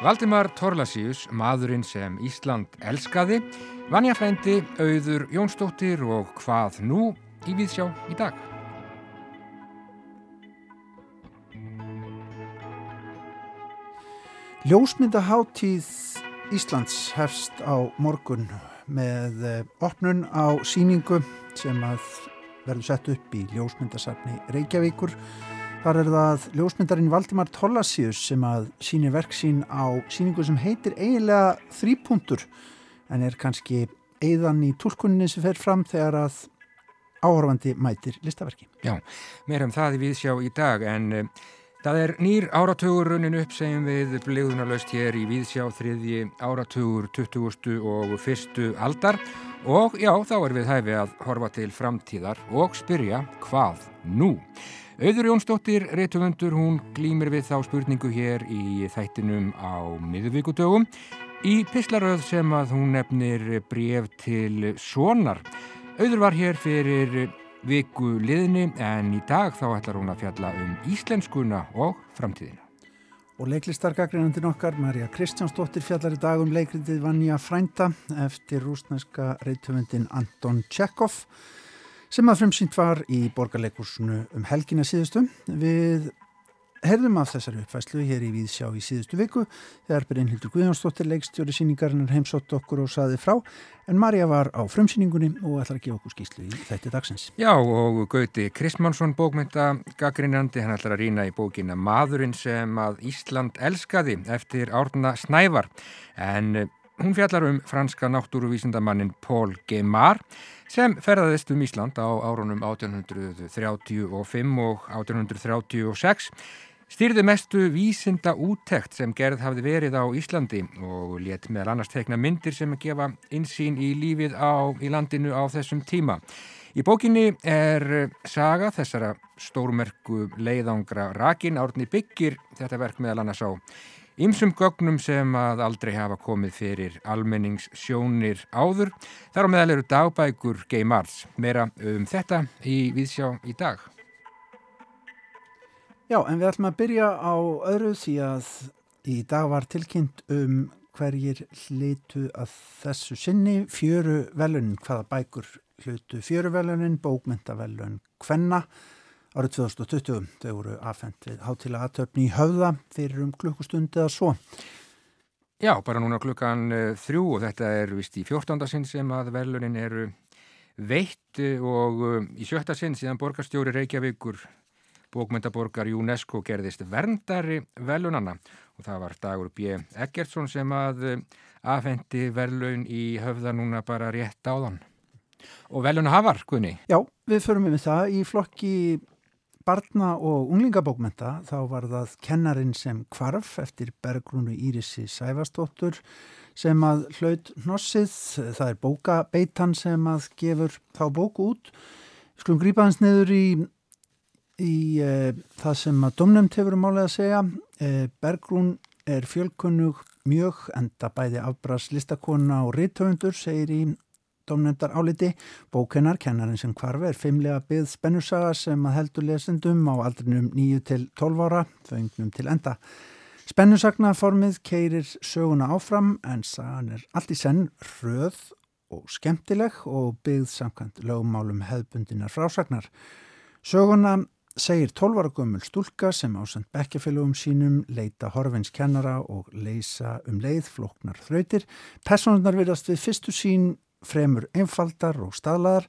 Valdimar Torlasíus, maðurinn sem Ísland elskaði, vanja frændi, auður Jónsdóttir og hvað nú í Víðsjá í dag. Ljósmyndaháttíð Íslands hefst á morgun með eh, opnun á síningu sem að verður sett upp í ljósmyndasafni Reykjavíkur Þar er það ljósmyndarinn Valdimar Tollasius sem að sínir verk sín á síningu sem heitir eiginlega þrýpuntur en er kannski eiðan í tólkunni sem fer fram þegar að áhörfandi mætir listaverki. Já, mér hefum það í viðsjá í dag en uh, það er nýr áratugur runnin upp segjum við bliðunarlaust hér í viðsjá þriðji áratugur 20. og fyrstu aldar og já, þá er við hæfi að horfa til framtíðar og spyrja hvað nú? Auður Jónsdóttir, reytuvöndur, hún glýmir við þá spurningu hér í þættinum á miðvíkudögum í pislaröð sem að hún nefnir bref til sonar. Auður var hér fyrir viku liðni en í dag þá ætlar hún að fjalla um íslenskuna og framtíðina. Og leiklistargagrinandin okkar, Marja Kristjánsdóttir, fjallar í dag um leikritið Vanja Frænda eftir rúsneska reytuvöndin Anton Tjekov sem að fremsýnt var í borgarleikursunu um helgina síðustu. Við herðum af þessari uppfæslu hér í Víðsjá í síðustu viku þegar Brynhildur Guðjónsdóttir leikstjóri síningarinnar heimsótt okkur og saði frá en Marja var á frumsýningunni og ætlar að gefa okkur skýslu í þætti dagsins. Já og Gauti Kristmannsson bókmynda gaggrinandi, hann ætlar að rýna í bókina Maðurinn sem að Ísland elskaði eftir árna Snævar en hún fjallar um franska náttúruvísindamannin Paul Gemar sem ferðaðist um Ísland á árunum 1835 og 1836 styrði mestu vísinda úttekt sem gerð hafði verið á Íslandi og let meðal annars tekna myndir sem að gefa insýn í lífið á, í landinu á þessum tíma. Í bókinni er saga þessara stórmerku leiðangra rakin árni byggir þetta verk meðal annars á Ímsum gögnum sem að aldrei hafa komið fyrir almenningssjónir áður. Þar á meðal eru dagbækur Gay Mars. Meira um þetta í Víðsjá í dag. Já, en við ætlum að byrja á öðru því að í dag var tilkynnt um hverjir hlitu að þessu sinni fjöru velunin, hvaða bækur hlutu fjöru velunin, bókmyndavelun hvenna árið 2020. Þau voru afhengt við hátilega aðtöfni í höfða fyrir um klukkustundi eða svo. Já, bara núna klukkan uh, þrjú og þetta er vist í fjórtánda sinn sem að velunin eru veitt uh, og uh, í sjötta sinn síðan borgarstjóri Reykjavíkur bókmyndaborgar UNESCO gerðist verndari velunanna og það var Dagur B. Eggertsson sem að afhendi velun í höfða núna bara rétt áðan. Og veluna hafar, Gunni? Já, við förum við það í flokki barna- og unglingabókmenta þá var það kennarin sem kvarf eftir bergrúnu Írisi Sæfastóttur sem að hlaut hnossið, það er bókabeitan sem að gefur þá bóku út. Skulum grípa hans neður í, í e, það sem að domnömt hefur um álega að segja. E, bergrún er fjölkunnug mjög enda bæði afbrast listakona og rithöfundur segir í domnendar áliti. Bókennar, kennarinn sem kvarfi, er fimmlega byggð spennusaga sem að heldur lesendum á aldrinum 9 til 12 ára, þauðnum til enda. Spennusagnaformið keirir söguna áfram en sagan er allt í senn röð og skemmtileg og byggð samkvæmt lögumálum hefðbundinar frásagnar. Söguna segir 12 ára gömul stúlka sem ásand bekkjafélugum sínum leita horfins kennara og leysa um leið floknar þrautir. Personarnar virðast við fyrstu sín fremur einfaldar og staðlaðar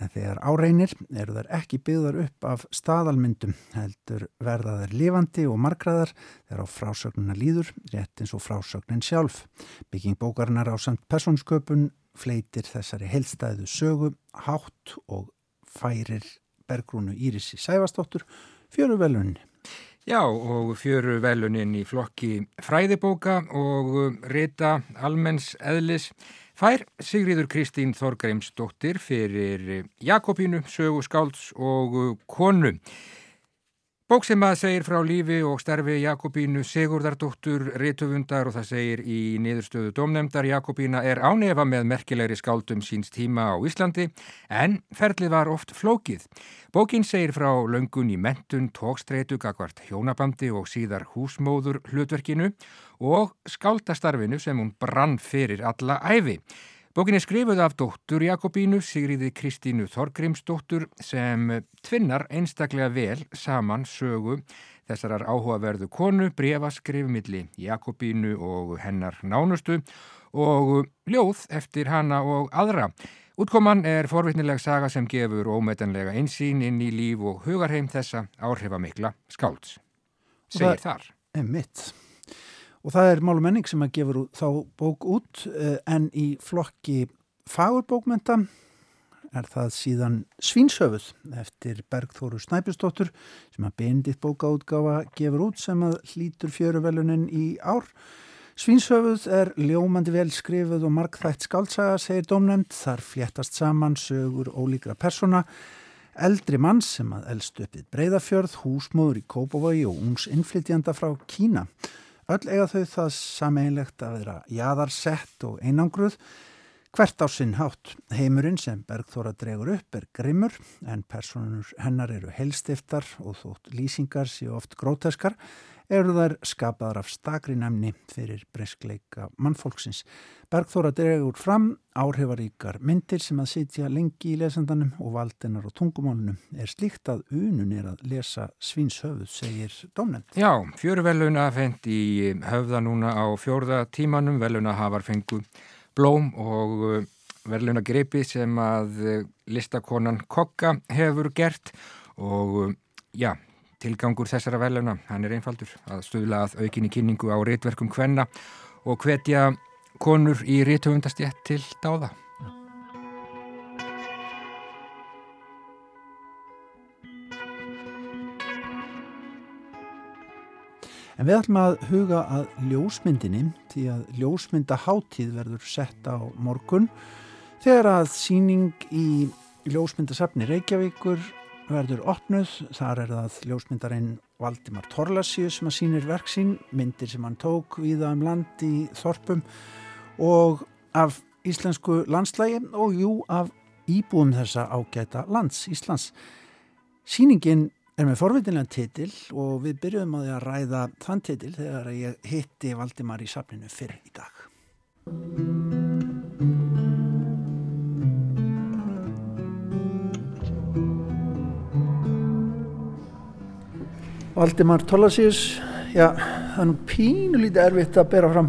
en þegar áreinir eru þær ekki byggðar upp af staðalmyndum heldur verða þær lifandi og margraðar þegar á frásögnuna líður rétt eins og frásögnin sjálf. Bygging bókarinnar á samt persónsköpun fleitir þessari helstæðu sögu hátt og færir bergrúnu Írisi Sæfastóttur fjöru velunni. Já og fjöru velunin í flokki fræðibóka og rita almenns eðlis Fær Sigriður Kristín Þorgreimsdóttir fyrir Jakobínu, sögu skálds og konu. Bók sem að segir frá lífi og starfi Jakobínu Sigurdardóttur Rituvundar og það segir í niðurstöðu domnemdar Jakobína er ánefa með merkilegri skáldum síns tíma á Íslandi en ferlið var oft flókið. Bókin segir frá löngun í mentun, tókstreitu, gagvart hjónabandi og síðar húsmóður hlutverkinu og skáldastarfinu sem hún brann fyrir alla æfi. Bókin er skrifuð af dóttur Jakobínu, Sigriði Kristínu Þorgrímsdóttur sem tvinnar einstaklega vel saman sögu þessarar áhugaverðu konu, brefaskrifmilli Jakobínu og hennar nánustu og ljóð eftir hana og aðra. Útkoman er forvitnileg saga sem gefur ómetanlega einsýn inn í líf og hugarheim þessa áhrifamikla skálds. Segir þar. Emitt. Og það er Málu menning sem að gefur þá bók út eh, en í flokki fagurbókmenta er það síðan Svínsöfuð eftir Bergþóru Snæpistóttur sem að bendit bókaútgáfa gefur út sem að hlítur fjöruvelunin í ár. Svínsöfuð er ljómandi vel skrifuð og markþægt skáltsaga, segir domnend, þar fléttast saman sögur ólíkra persona, eldri mann sem að eldst uppið breyðafjörð, húsmóður í Kópavogi og ungs innflytjanda frá Kína. Öll eiga þau það sameinlegt að vera jaðarsett og einangruð. Hvert á sinn hátt heimurinn sem Bergþóra dregur upp er grimmur en personur hennar eru helstiftar og þótt lýsingar séu oft gróteskar eru þær skapaðar af stakri nefni fyrir breyskleika mannfólksins. Bergþóra dregur fram áhrifaríkar myndir sem að sitja lengi í lesandanum og valdinar og tungumálunum er slíkt að unun er að lesa svinshöfuð, segir domnend. Já, fjöru veluna fengt í höfða núna á fjórða tímanum, veluna hafar fengu blóm og uh, veluna greipi sem að uh, listakonan Kokka hefur gert og uh, já, Tilgangur þessara veluna, hann er einfaldur að stuðla að aukinni kynningu á réttverkum hvenna og hvetja konur í réttöfundastjett til dáða. En við ætlum að huga að ljósmyndinni því að ljósmyndaháttíð verður sett á morgun þegar að síning í ljósmyndasafni Reykjavíkur verður opnuð, þar er það ljósmyndarinn Valdimar Torlasíu sem að sínir verksín, myndir sem hann tók viða um land í Þorpum og af íslensku landslægi og jú af íbúum þessa ágæta lands Íslands. Sýningin er með forvitinlega titil og við byrjuðum að, að ræða þann titil þegar ég hitti Valdimar í safninu fyrir í dag. Valdimar Tólasíus, já, það er nú pínulítið erfitt að bera fram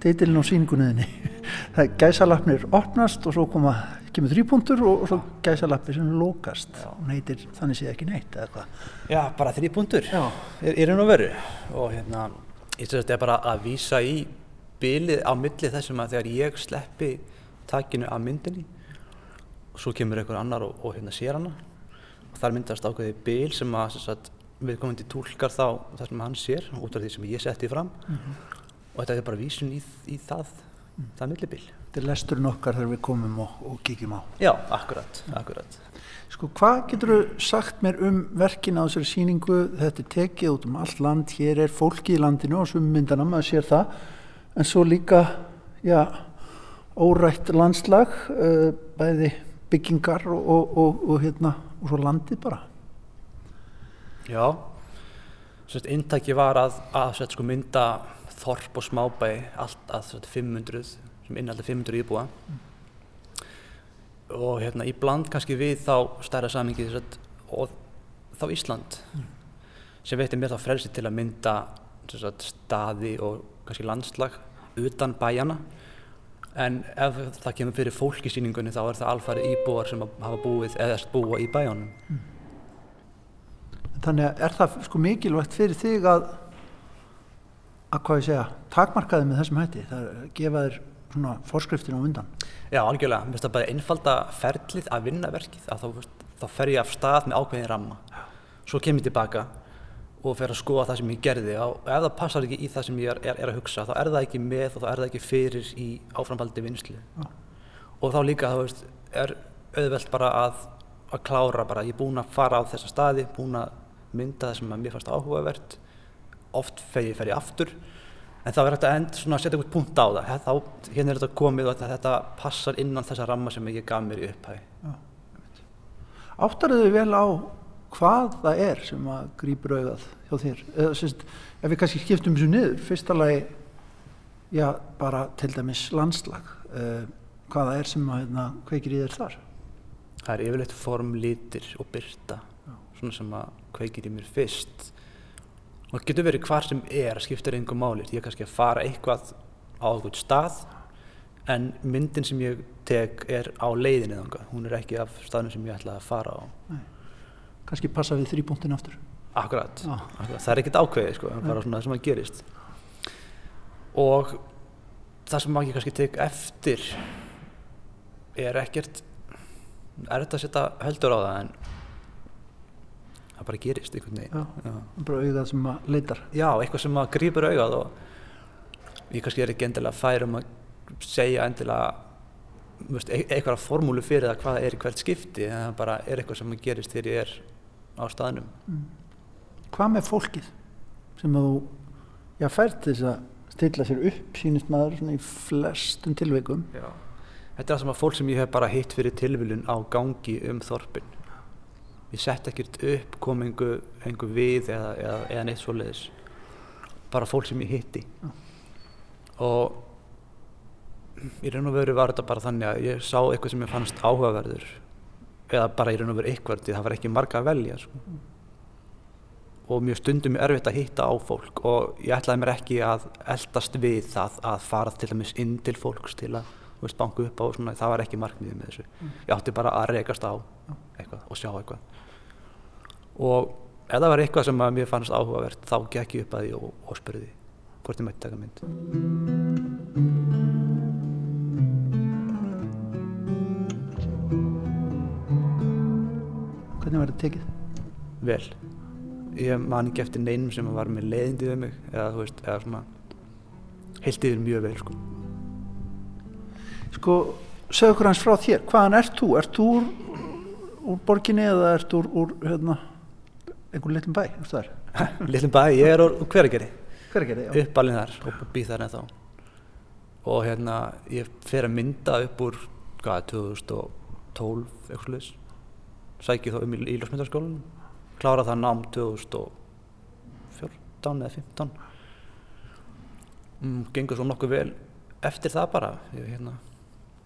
titilin á síningunniðinni. Það er gæsalapnir opnast og svo koma, kemur þrýpuntur og, og svo gæsalapnir sem lókast. Hún heitir þannig séð ekki neitt eða hvað. Já, bara þrýpuntur er raun og veru. Og hérna, ég sé að þetta er bara að vísa í bilið á milli þessum að þegar ég sleppi takinu af myndinni og svo kemur einhver annar og, og hérna sér hana. Og þar myndast ákveði bil sem að, sem að viðkomandi tólkar þá það sem hann sér út af því sem ég setti fram. Mm -hmm. og þetta er bara vísun í, í það, mm. það millibil. Þetta er lesturinn okkar þegar við komum og, og kíkjum á. Já, akkurat, akkurat. Sko, hvað getur þú sagt mér um verkin á þessari síningu? Þetta er tekið út um allt land, hér er fólki í landinu og svum myndana, maður sér það, en svo líka, já, órætt landslag, uh, bæði byggingar og, og, og hérna, og svo landið bara. Já, inntæki var að, að sko, mynda þorp og smábæ allt að svona, 500, sem innhaldi 500 íbúa mm. og hérna í bland kannski við þá stærra samingi og þá Ísland mm. sem veitir mér þá frelsi til að mynda svona, staði og kannski landslag utan bæjana en ef það kemur fyrir fólk í síningunni þá er það alfari íbúar sem hafa búið eða búa í bæjanum mm þannig að er það sko mikilvægt fyrir þig að að hvað ég segja, takmarkaði með þessum hætti það að gefa þér svona forskriftin á undan. Já, algjörlega, mér finnst það bara einfalda ferlið að vinna verkið að þá, þá fer ég af stað með ákveðin ramma. Já. svo kem ég tilbaka og fer að skoða það sem ég gerði og ef það passar ekki í það sem ég er, er, er að hugsa þá er það ekki með og þá er það ekki fyrir í áframhaldi vinslu Já. og þá líka þá veist, er auðvelt bara að, að klára bara, ég er búin að fara á þessa staði búin að mynda það sem mér fannst áhugavert oft fer ég, fer ég aftur. En verður hægt að end svona að setja einhvern punkt á það. Þá, hérna er þetta komið og þetta, þetta passar innan þessa ramma sem ég gaf mér í upphæði Áttarðu þau vel á hvað það er sem að grýpur auðað hjá þér? Eða, sérst, ef við kannski skiptum þessu niður, fyrsta lagi, já, bara til dæmis landslag, uh, hvaða er sem að hérna, kveikir í þér þar? Það er yfirleitt form, litir og byrta, svona sem að kveikir í mér fyrst. Og það getur verið hvar sem er, skiptir einhver máli, því að kannski að fara eitthvað á eitthvað stað, en myndin sem ég tek er á leiðinni þanga, hún er ekki af staðinu sem ég ætlaði að fara á. Nei. Kannski passa við þrýbúntin aftur. Akkurat, Já. akkurat, það er ekkert ákveðið sko, bara svona það sem að gerist. Og það sem maður kannski tek eftir er ekkert, er þetta að setja höldur á það en það bara gerist einhvern veginn. Já. Bara auðað sem að leitar. Já, eitthvað sem að grípur augað og ég kannski er ekki endilega fær um að segja endilega veist, e eitthvað formúlu fyrir það hvað er í hvert skipti en það bara er eitthvað sem að gerist þegar ég er á staðnum. Hvað með fólkið sem þú, já, fært þess að stilla sér upp, sínist maður, svona í flestum tilveikum. Já. Þetta er það sem að fólk sem ég hef bara hitt fyrir tilviljun á gangi um þorpin. Ég sett ekkert upp, kom einhver, einhver við eða, eða, eða neitt svoleiðis. Bara fólk sem ég hitti. Og í raun og veru var þetta bara þannig að ég sá eitthvað sem ég fannst áhugaverður. Eða bara í raun og veru eitthvað, það var ekki marga að velja. Sko. Og mjög stundum er erfitt að hitta á fólk og ég ætlaði mér ekki að eldast við það að fara til dæmis inn til fólks til að veist, banku upp á og svona, það var ekki markmiðið með þessu. Ég átti bara að rekast á eitthvað og sjá eitthvað. Og ef það var eitthvað sem að mér fannst áhugavert, þá gekk ég upp að því og, og spurði hvort ég mætti taka mynd. Hvernig var þetta tekið? Vel. Ég man ekki eftir neinum sem var með leiðindi við mig eða þú veist, eða svona heilt yfir mjög vel, sko. Sko, segðu okkur hans frá þér. Hvaðan ert þú? Ert þú úr, úr borginni eða ert þú úr, úr hérna, einhvern litlum bæ? Lillum bæ, ég er úr hveragerði, Hver er það? uppalinn þar og býð þar ennþá. Og hérna, ég fer að mynda upp úr, hvað, 2012, eitthvað sluðis. Sæki þá um í, í ljósmyndarskólanum. Klára það nám 2014 eða 15. Mm, gengur svo nokkuð vel eftir það bara. Ég, hérna,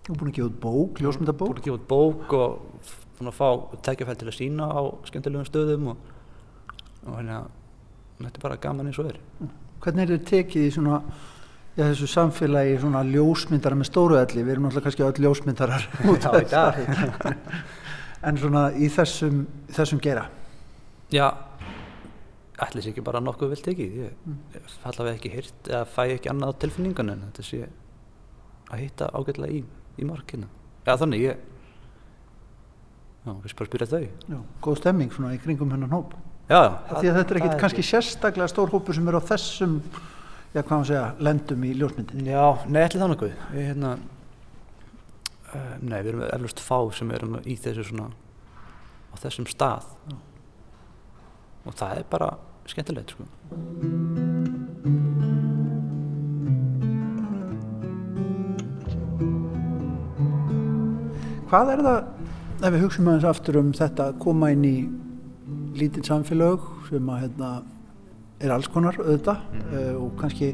Þú er búin að gefa út bók, ljósmyndabók. búin að gefa út bók og búin að fá tækjafæl til að sína á skemmtilegum stöðum og, og hérna, þetta er bara gaman eins og er. Hvernig er þetta tekið í svona, já, þessu samfélagi svona ljósmyndara með stóru elli? Við erum náttúrulega kannski öll ljósmyndarar út af dag. En svona í þessum, þessum gera. Já, ætli sé ekki bara nokkuð vel tekið. Ég, falla við ekki hýrt eða fæ ekki annað á tilfinningan en þetta sé að hitta ágætlega í, í markina. Já, þannig ég, já, við bara spyrja þau. Já, góð stemming svona í kringum hennan hóp. Já, já. Af Því að þetta er ekkit kannski sérstaklega stór hópur sem er á þessum, já, hvað maður segja, lendum í ljósmyndinni. Já, nei, ætli það nokkuð. Við hérna, uh, nei, við erum eflust fá sem erum í þessu svona, á þessum stað. Og það er bara skemmtilegt, sko. Hvað er það, ef við hugsaum aðeins aftur um þetta að koma inn í lítið samfélag sem að hérna, er alls konar auðvitað uh, og kannski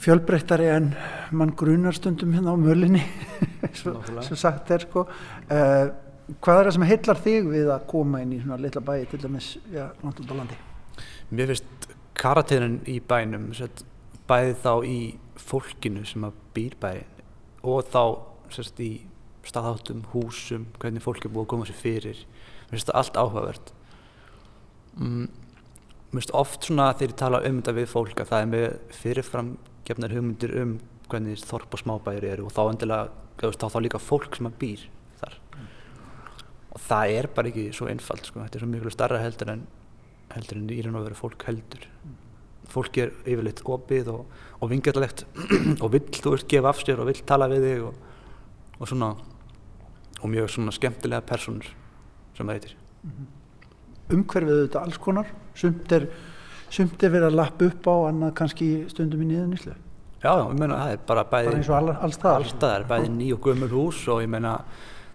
fjölbreyttari en mann grunar stundum hérna á mölinni svo sagt er sko. Uh, hvað er það sem heillar þig við að koma inn í svona litla bæi til dæmis já, langt út á landi? Mér finnst karakterin í bænum sett, bæði þá í fólkinu sem að býr bæinn og þá sett, í staðháttum, húsum, hvernig fólk er búið að koma sér fyrir. Mér finnst það allt áhugavert. Mm, mér finnst oft svona þegar ég tala um þetta við fólk að það er með fyrirfram gefnar hugmyndir um hvernig þorp og smábæri eru og þá endilega, þá þá líka fólk sem að býr þar. Og það er bara ekki svo einfalt, sko. Þetta er svo miklu starra heldur en heldur en í raun og veru fólk heldur fólk er yfirleitt opið og, og vingjarlegt og vill, þú veist, gefa af sér og vill tala við þig og, og svona og mjög svona skemmtilega personur sem það heitir. Umhverfið þetta alls konar. Sumt er, sumt er verið að lappa upp á annað kannski stundum í niður nýslu Já, ég meina það er bara bæði bara eins og all, alls það allstaðar, bæði ný og gömul hús og ég meina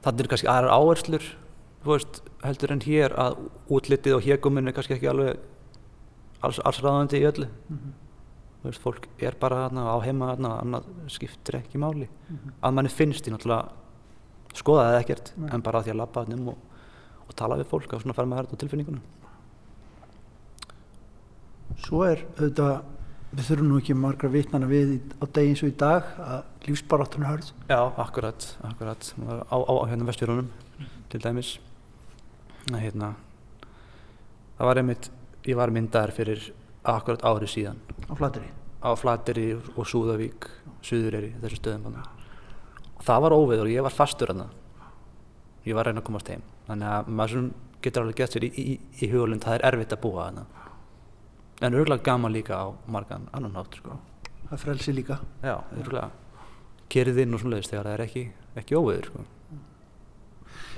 þannig er kannski aðrar áherslur veist, heldur en hér að útlitið og héguminn er kannski ekki alveg alls, alls ráðandi í öllu. Þú veist, fólk er bara þarna á heima þarna, annað skiptir ekki máli. Að manni finnst ég náttúrulega skoða það ekkert, Nei. en bara að því að þarna um og, og tala við fólk og svona fara með þetta á tilfinningunum Svo er auðvitað, við þurfum nú ekki margra vitnana við á degi eins og í dag að lífsbaráttunum hörð. Já, akkurat, akkurat á, á, á hérna vestjörunum til dæmis að hérna það var einmitt, ég var myndaðar fyrir akkurat ári síðan á flateri. á Flateri og Súðavík Suðureyri, þessu stöðum. Það var óveður og ég var fastur þarna ég var að reyna að komast heim þannig að maður getur alveg gett sér í, í, í hugulund, það er erfitt að búa þarna en örgulega gaman líka á margan annan hátt sko. Það frelsi líka. já, örgulega kerðinn og svona leiðist þegar það er ekki, ekki óveður sko.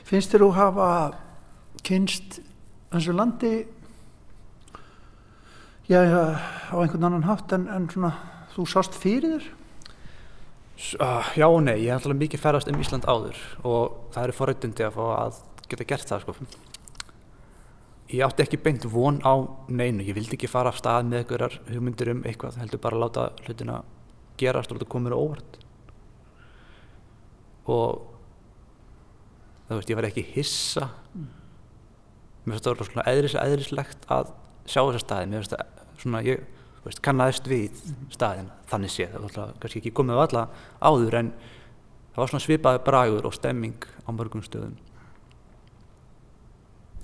Finnst þér þú hafa kynst þessu landi já, já, á einhvern annan hátt en, en svona þú sást fyrir þér? Uh, já og nei, ég hef alltaf mikið ferðast um Ísland áður og það eru forrættindi að fá að geta gert það sko. Ég átti ekki beint von á neinu, ég vildi ekki fara af stað með einhverjar hugmyndir um eitthvað, heldur bara að láta hlutina gerast og láta koma mér óvart. Og þú veist, ég var ekki hissa. Mér finnst það svona eðris, eðrislegt að sjá þessa staði, mér finnst það svona, ég veist, kannaðist við staðin þannig séð, það var alltaf kannski ekki komið á alla áður en það var svona svipaði bragur og stemming á mörgum stöðum.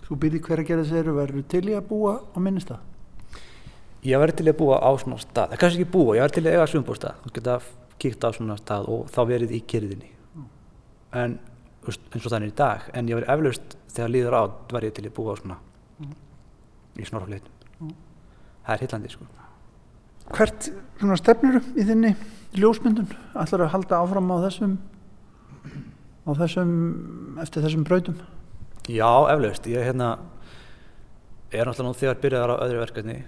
Þú byrði hver að gera þessu verður til í að búa á minnistað? ég væri til að búa á svona stað, það kannski ekki búa, ég væri til að eiga sumbústað og geta kíkt á svona stað og þá verið í kyrðinni. En þú eins og þannig í dag en ég væri eflaust þegar líður á væri ég til að búa á svona í snorfleitum það er hillandi sko Hvert svona stefnur í þinni ljósmyndun? Ætlar að halda áfram á þessum á þessum, eftir þessum brautum? Já, eflaust. Ég hérna, er náttúrulega nú þegar byrjaðar á öðru verkefni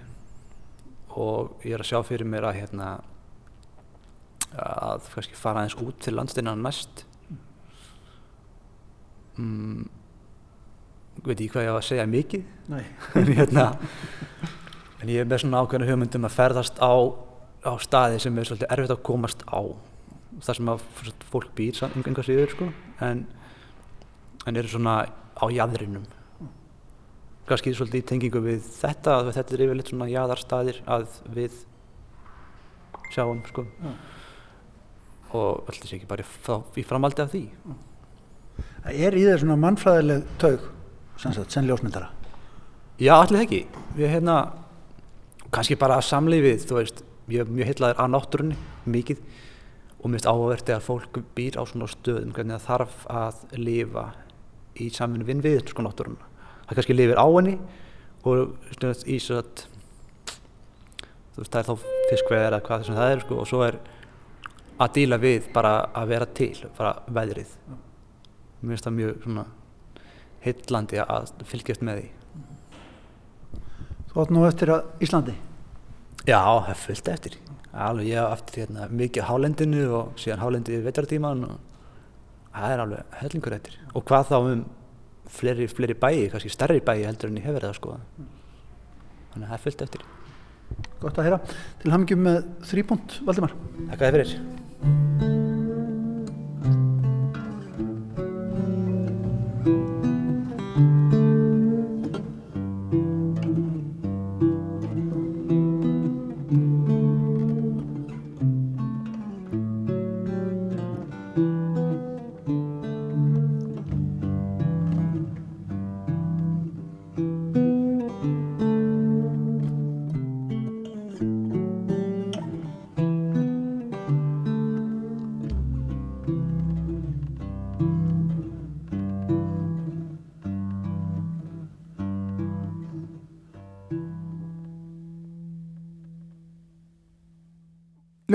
og ég er að sjá fyrir mér að hérna, að kannski fara aðeins út til landsteinan næst. Mm, veit ég hvað ég á að segja mikið, Nei. en hérna, en ég er með svona ákveðna hugmyndum að ferðast á, á staði sem er svolítið erfitt að komast á. Það sem að fólk býr samt einhver síður, sko, en, en eru svona á jaðrinum kannski svolítið í tengingu við þetta að þetta er yfirleitt svona jaðarstaðir að við sjáum sko Já. og alltaf sé ekki bara í, framaldi af því Það er í þér svona mannfræðileg taug sem ljósmyndara. Já, allir ekki við hérna kannski bara að samlífið, þú veist ég er mjög heitlaður að náttúrunni, mikið og mér finnst áhugavert að fólk býr á svona stöðum, hvernig það þarf að lifa í samvinnu vinn við sko náttúruna. Það kannski lifir á henni og stundast í svo að þú veist, það er þá fiskveið eða hvað þessum það er sko og svo er að díla við bara að vera til, bara veðrið. Mér finnst það mjög svona heitlandi að fylgjast með því. Þú átt nú eftir að Íslandi. Já, það er fullt eftir. Alveg ég á eftir hérna, mikið á hálendinu og síðan hálendið í vetartíman og það er alveg hellingur eftir. Og hvað þá um fleiri, fleiri bæi, kannski stærri bæi heldur en ég hefur það að skoða. Þannig að það er fullt eftir. Gott að heyra. Til hamingjum með þrýpunkt, Valdimar. Takk að þið fyrir.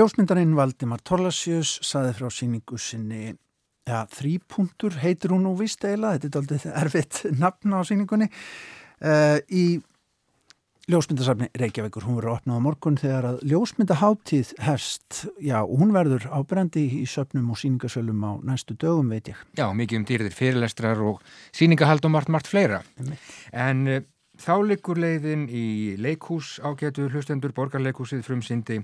Ljósmyndarinn Valdimar Torlasjus saði frá síningu sinni ja, þrýpunktur heitir hún nú vist eiginlega, þetta er aldrei erfitt nafn á síningunni Uh, í ljósmyndasafni Reykjavíkur, hún verður opnað á morgun þegar að ljósmyndaháttíð hefst, já, og hún verður ábrendi í söpnum og síningasölum á næstu dögum, veit ég. Já, mikið um dýrðir fyrirlestrar og síningahald og margt, margt fleira. En uh, þá likur leiðin í leikhús ágætu hlustendur borgarleikhúsið frumsindi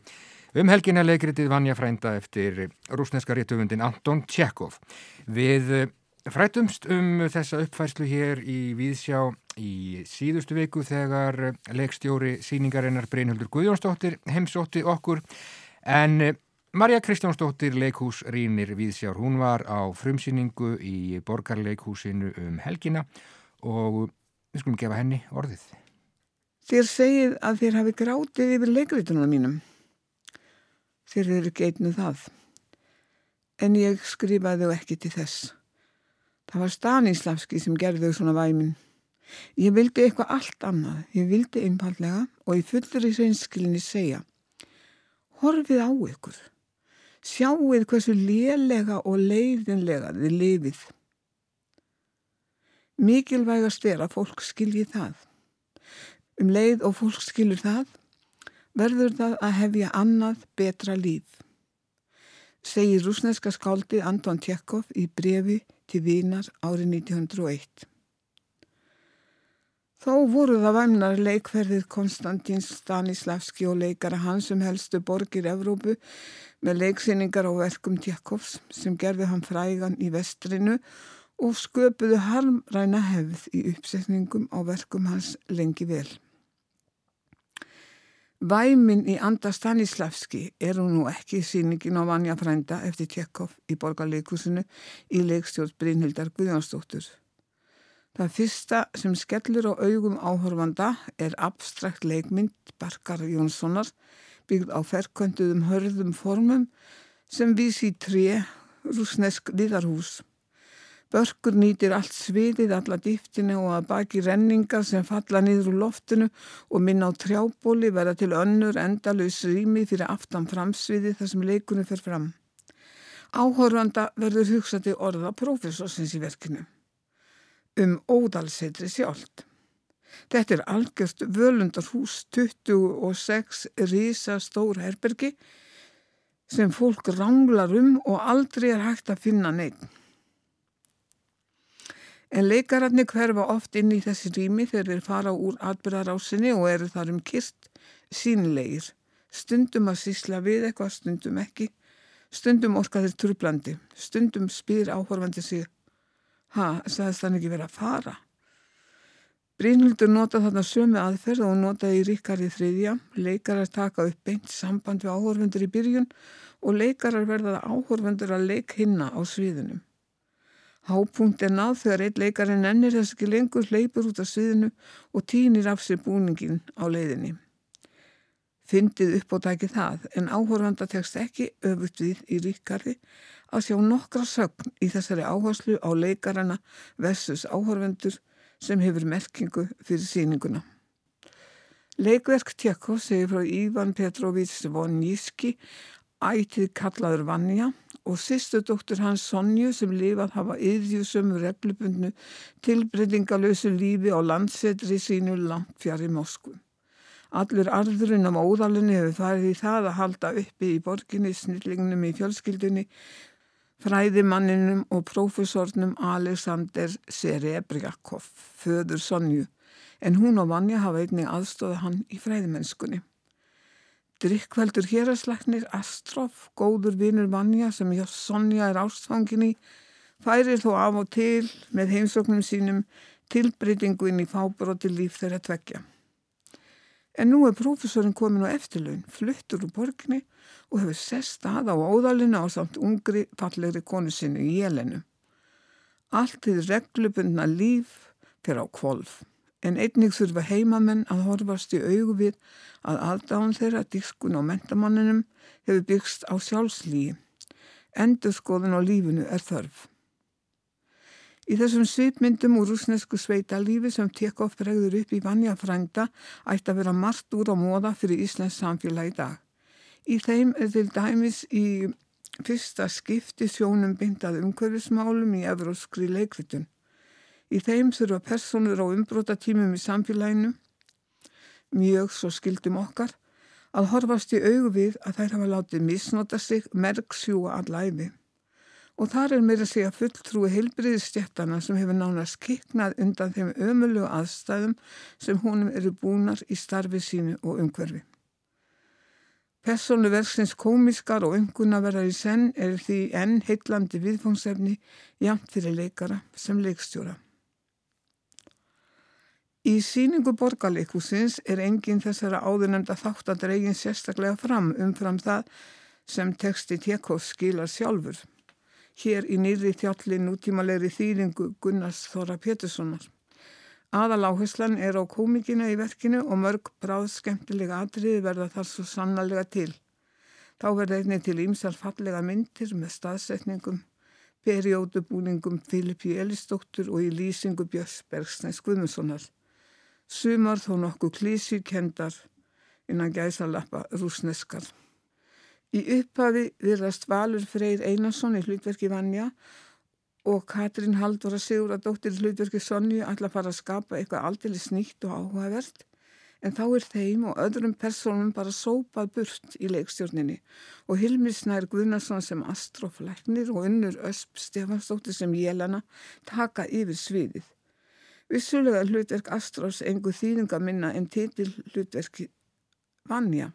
um helgina leikritið Vanja Frænda eftir rúsneska réttufundin Anton Tjekov. Við uh, frætumst um þessa uppfærslu hér í Víðsjá í síðustu viku þegar leikstjóri síningarinnar Brynhildur Guðjónsdóttir heimsótti okkur en eh, Marja Kristjánsdóttir leikhús Rínir Víðsjár, hún var á frumsýningu í borgarleikhúsinu um helgina og við skulum gefa henni orðið. Þér segið að þér hafi grátið yfir leikritunum mínum. Þér eru geitnu það. En ég skrifaði þau ekki til þess. Það var Stanislavski sem gerði þau svona væminn. Ég vildi eitthvað allt annað. Ég vildi einfallega og í fullur í sveinskilinni segja Horfið á ykkur. Sjáuð hversu lélega og leiðinlega þið lifið. Mikilvægast er að fólk skilji það. Um leið og fólk skilur það, verður það að hefja annað betra líf. Segir rúsneska skáldið Anton Tjekov í brefi til Vínar árið 1901. Þó voru það væmnar leikferðir Konstantins Stanislavski og leikara hans um helstu borgir Evrópu með leiksýningar á verkum Tjekovs sem gerði hann frægan í vestrinu og sköpuðu harmræna hefð í uppsetningum á verkum hans lengi vel. Væmin í anda Stanislavski eru nú ekki síningin á Vanja Frænda eftir Tjekov í borgarleikusinu í leikstjórn Brynhildar Guðjónsdóttur. Það fyrsta sem skellur á augum áhorfanda er abstrakt leikmynd Barkar Jónssonar byggð á ferkvönduðum hörðum formum sem vísi í tré rúsnesk viðarhús. Börkur nýtir allt sviðið, alla dýftinu og að baki renningar sem falla niður úr loftinu og minna á trjábóli verða til önnur endalus rými fyrir aftan framsviði þar sem leikunum fer fram. Áhorfanda verður hugsað til orða profesorsins í verkinu um ódalsetri sjálft. Þetta er algjörst völundarhús 26 rísa stór herbergi sem fólk ranglar um og aldrei er hægt að finna neitt. En leikararnir hverfa oft inn í þessi rými þegar þeir fara úr atbyrðarásinni og eru þar um kist sínlegir. Stundum að sísla við eitthvað, stundum ekki. Stundum orkaðir trublandi. Stundum spyr áhorfandi sig Ha, sagðist hann ekki verið að fara? Brynhildur nota þarna sömu aðferð og notaði í Ríkari þriðja. Leikarar taka upp beint samband við áhorfundur í byrjun og leikarar verða áhorfundur að leik hinna á sviðinu. Hápunkt er náð þegar eitt leikarinn ennir þess ekki lengur leipur út af sviðinu og týnir af sér búningin á leiðinni. Fyndið upp og takið það en áhorfanda tekst ekki öfugt við í Ríkari að sjá nokkra sögn í þessari áherslu á leikarana versus áhörvendur sem hefur merkingu fyrir síninguna. Leikverk Tjekko segir frá Ívan Petrovits Vonjíski ætið kallaður Vanja og sýstu dóttur hans Sonju sem lifað hafa yðjusum reglubundnu tilbreytingalösu lífi á landsetri sínu langt fjari Moskvu. Allur arðurinn á óðalunni hefur farið í það að halda uppi í borginni, snillingnum í fjölskyldunni fræðimanninum og prófessornum Alexander Serebriakov, föður Sonju, en hún og Vanja hafa einnig aðstóða hann í fræðimennskunni. Drikkveldur héraslagnir Astrof, góður vinur Vanja sem hjá Sonja er ástfanginni, færir þó af og til með heimsóknum sínum tilbreytingu inn í fábróti líf þeirra tveggja. En nú er prófessorinn komin á eftirlaun, fluttur úr borginni og hefur sest að á óðalina á samt ungri fallegri konu sinni í jelenu. Allt því reglubundna líf fyrir á kvolf, en einnig þurfa heimamenn að horfast í augu við að aðdáðan þeirra diskun á mentamanninum hefur byggst á sjálfslíi. Endurskoðun á lífinu er þörf. Í þessum svipmyndum úr rúsnesku sveita lífi sem Tekov bregður upp í vanja frænda ætti að vera margt úr á móða fyrir Íslands samfélag í dag. Í þeim er til dæmis í fyrsta skipti sjónum byndað umhverfismálum í evróskri leikvitun. Í þeim þurfa personur á umbrótatímum í samfélaginu, mjög svo skildum okkar, að horfast í augu við að þær hafa látið misnota sig merksjúa allæfi. Og þar er meira að segja fulltrúi heilbriðistjættana sem hefur nánast kiknað undan þeim ömulegu aðstæðum sem húnum eru búnar í starfi sínu og umhverfi. Persónu verksins komiskar og umkunnaverðar í senn er því enn heitlandi viðfóngsefni jamt fyrir leikara sem leikstjóra. Í síningu borgarleikusins er enginn þessara áðurnemda þátt að dreygin sérstaklega fram umfram það sem texti Tjekov skilar sjálfur. Hér í nýri þjalli nútímalegri þýringu Gunnars Þóra Péturssonar. Aðaláherslan er á komikina í verkinu og mörg bráð skemmtilega atriði verða þar svo sannlega til. Þá verða einni til ímsal fallega myndir með staðsetningum, periódubúningum Filipi Elistóttur og í lýsingu Björns Bergsnæs Guðmundssonar sumar þó nokkuð klísíkendar innan gæsalappa rúsneskar. Í upphafi virðast Valur Freyr Einarsson í hlutverki Vanja og Katrín Halldóra Sigur að dóttir hlutverki Sonju að fara að skapa eitthvað aldrei snýtt og áhugavert en þá er þeim og öðrum personum bara sópað burt í leikstjórninni og Hilmi Snær Guðnarsson sem astroflæknir og unnur Ösp Stefansdóttir sem Jelana taka yfir sviðið. Vissulega hlutverk Astrós engu þýðinga minna en titil hlutverki Vanja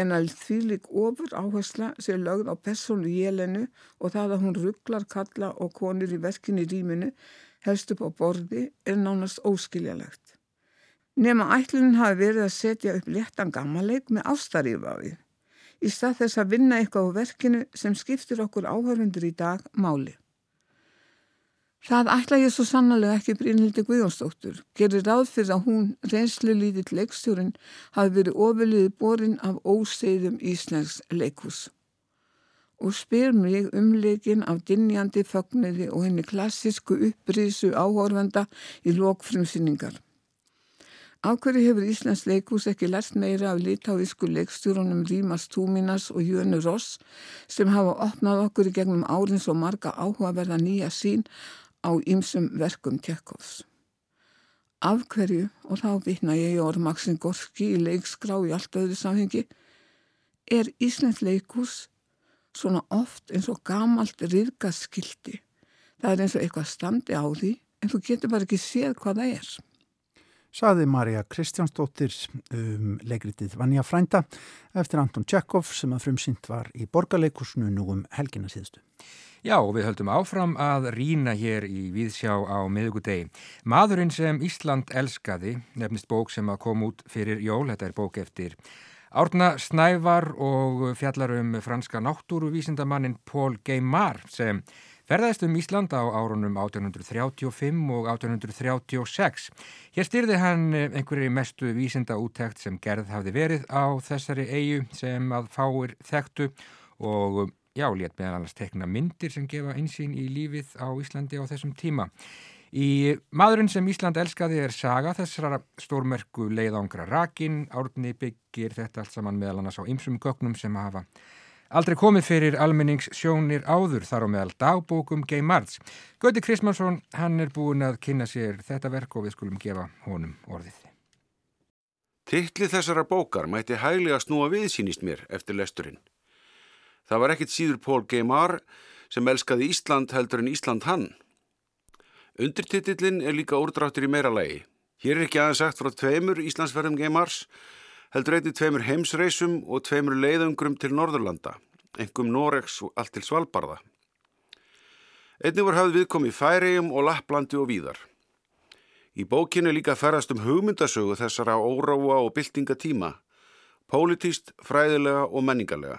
en að því lík ofur áhersla sé lögð á persónu Jelenu og það að hún rugglar kalla og konur í verkinni rýminu helst upp á borði er nánast óskiljalegt. Nefna ætlunin hafi verið að setja upp léttan gammaleik með ástarífaði í stað þess að vinna eitthvað á verkinu sem skiptir okkur áhörfundur í dag máli. Það ætla ég svo sannlega ekki Brynhildi Guðjónsdóttur. Gerir ráð fyrir að hún, reynslu lítill leikstjórin, hafi verið ofiliði borin af óseiðum Íslands leikus. Og spyr mig um leikin af dinjandi fögniði og henni klassísku upprísu áhórvenda í lokfrumsynningar. Áhverju hefur Íslands leikus ekki lært meira af litáísku leikstjórunum Rímas Túminas og Jönu Ross sem hafa opnað okkur í gegnum árin svo marga áhugaverða nýja sín á ýmsum verkum Tjekkovs. Af hverju, og þá vitna ég í orð Maxim Gorski í leikskrá í allt öðru samhengi, er Íslands leikus svona oft eins og gamalt riðgaskildi. Það er eins og eitthvað standi á því en þú getur bara ekki séð hvað það er. Saði Marja Kristjánsdóttir um leikritið Vanja Frænda eftir Anton Tjekov sem að frumsynt var í borgarleikusnu nú um helgina síðustu. Já, við höldum áfram að rína hér í Víðsjá á miðugudegi. Maðurinn sem Ísland elskaði, nefnist bók sem að kom út fyrir jól, þetta er bók eftir Árna Snævar og fjallar um franska náttúruvísindamannin Paul Geymar sem ferðaðist um Ísland á árunum 1835 og 1836. Hér styrði hann einhverju mestu vísinda úttekt sem gerð hafði verið á þessari eigu sem að fáir þekktu og já, létt meðal annars tekna myndir sem gefa einsýn í lífið á Íslandi á þessum tíma. Í maðurinn sem Ísland elskaði er saga þessara stórmerku leiðangra rakin, árni byggir þetta allt saman meðal annars á ymsum gögnum sem hafa aldrei komið fyrir almenningssjónir áður þar á meðal dagbókum Gay Marts. Göti Krismansson, hann er búin að kynna sér þetta verk og við skulum gefa honum orðið. Tittlið þessara bókar mætti hæglega snúa viðsýnist mér eftir lesturinn. Það var ekkit síður Pól Geymar sem elskaði Ísland heldur en Ísland hann. Undirtitillin er líka úrdráttur í meira lagi. Hér er ekki aðeins sagt frá tveimur Íslandsferðum Geymars, heldur einnig tveimur heimsreysum og tveimur leiðungrum til Norðurlanda, engum Noregs og allt til Svalbarða. Einnig var hafð viðkomi Færiðum og Lapplandi og víðar. Í bókinu líka ferðast um hugmyndasögu þessara óráa og byltinga tíma, pólitíst, fræðilega og menningarlega.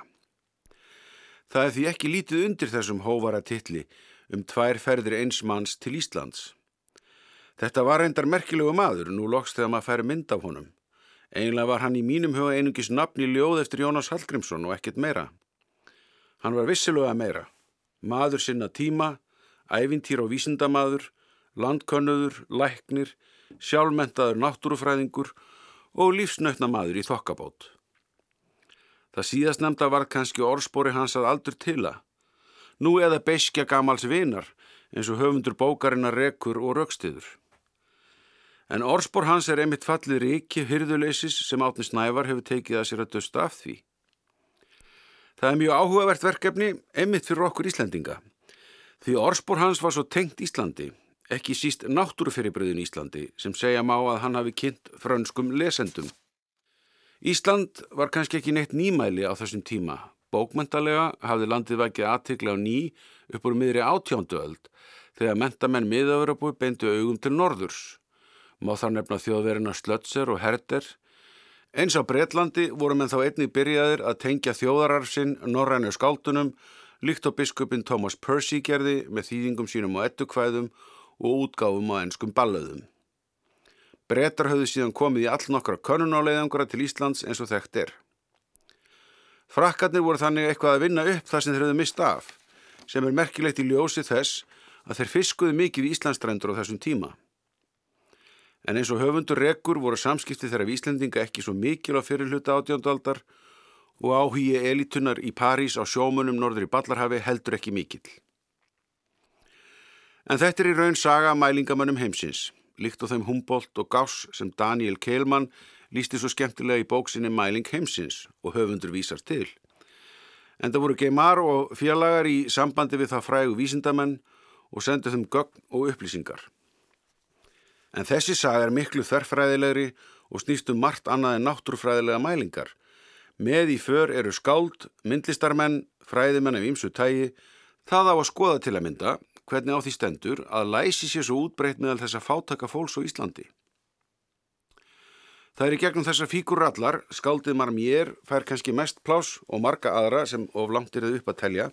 Það er því ekki lítið undir þessum hóvara titli um tvær ferðir einsmanns til Íslands. Þetta var reyndar merkilegu maður, nú loks þegar maður færi mynd af honum. Einlega var hann í mínum huga einungis nafn í ljóð eftir Jónas Hallgrímsson og ekkert meira. Hann var vissilega meira. Maður sinna tíma, ævintýr og vísindamaður, landkönnuður, læknir, sjálfmentaður náttúrufræðingur og lífsnötna maður í þokkabót. Það síðast nefnda var kannski orðspori hans að aldur tila. Nú eða beskja gamals vinar eins og höfundur bókarinnar rekur og raukstiður. En orspor hans er einmitt fallið ríki hyrðuleysis sem átni snævar hefur tekið að sér að dösta af því. Það er mjög áhugavert verkefni einmitt fyrir okkur Íslandinga. Því orspor hans var svo tengt Íslandi, ekki síst náttúrufyrirbröðin Íslandi sem segja má að hann hafi kynnt frönskum lesendum. Ísland var kannski ekki neitt nýmæli á þessum tíma. Bókmentalega hafði landið vækið aðtikla á ný upp úr miðri átjándu öld þegar mentamenn miðaverabúi beindu augum til norðurs. Má þar nefna þjóðverina Slötser og Herder. Eins á Breitlandi voru menn þá einnig byrjaðir að tengja þjóðararfsinn norrænu skáldunum líkt á biskupin Thomas Percy gerði með þýðingum sínum á ettukvæðum og útgáfum á ennskum ballöðum. Bretar höfðu síðan komið í all nokkra könunáleiðangura til Íslands eins og þekkt er. Frakkarnir voru þannig eitthvað að vinna upp það sem þeir höfðu mist af, sem er merkilegt í ljósi þess að þeir fiskuðu mikið í Íslandstrendur á þessum tíma. En eins og höfundur rekur voru samskipti þeirra Íslendinga ekki svo mikil á fyrirluta átjóndaldar og áhugji elitunar í París á sjómunum norður í Ballarhafi heldur ekki mikil. En þetta er í raun saga mælingamönnum heimsins líkt á þeim Humboldt og Gauss sem Daniel Kehlmann lísti svo skemmtilega í bóksinni Mæling heimsins og höfundur vísar til. En það voru geimar og félagar í sambandi við það frægu vísindamenn og sendu þeim gögn og upplýsingar. En þessi saga er miklu þerfræðilegri og snýstum margt annað en náttúrufræðilega mælingar. Með í för eru skáld, myndlistarmenn, fræðimenn af ímsu tægi, það á að skoða til að mynda hvernig á því stendur að læsi sér svo útbreytt meðal þessa fátaka fólks á Íslandi. Það er í gegnum þessar fíkurallar, skaldið marmér fær kannski mest plás og marga aðra sem of langt er þau upp að telja,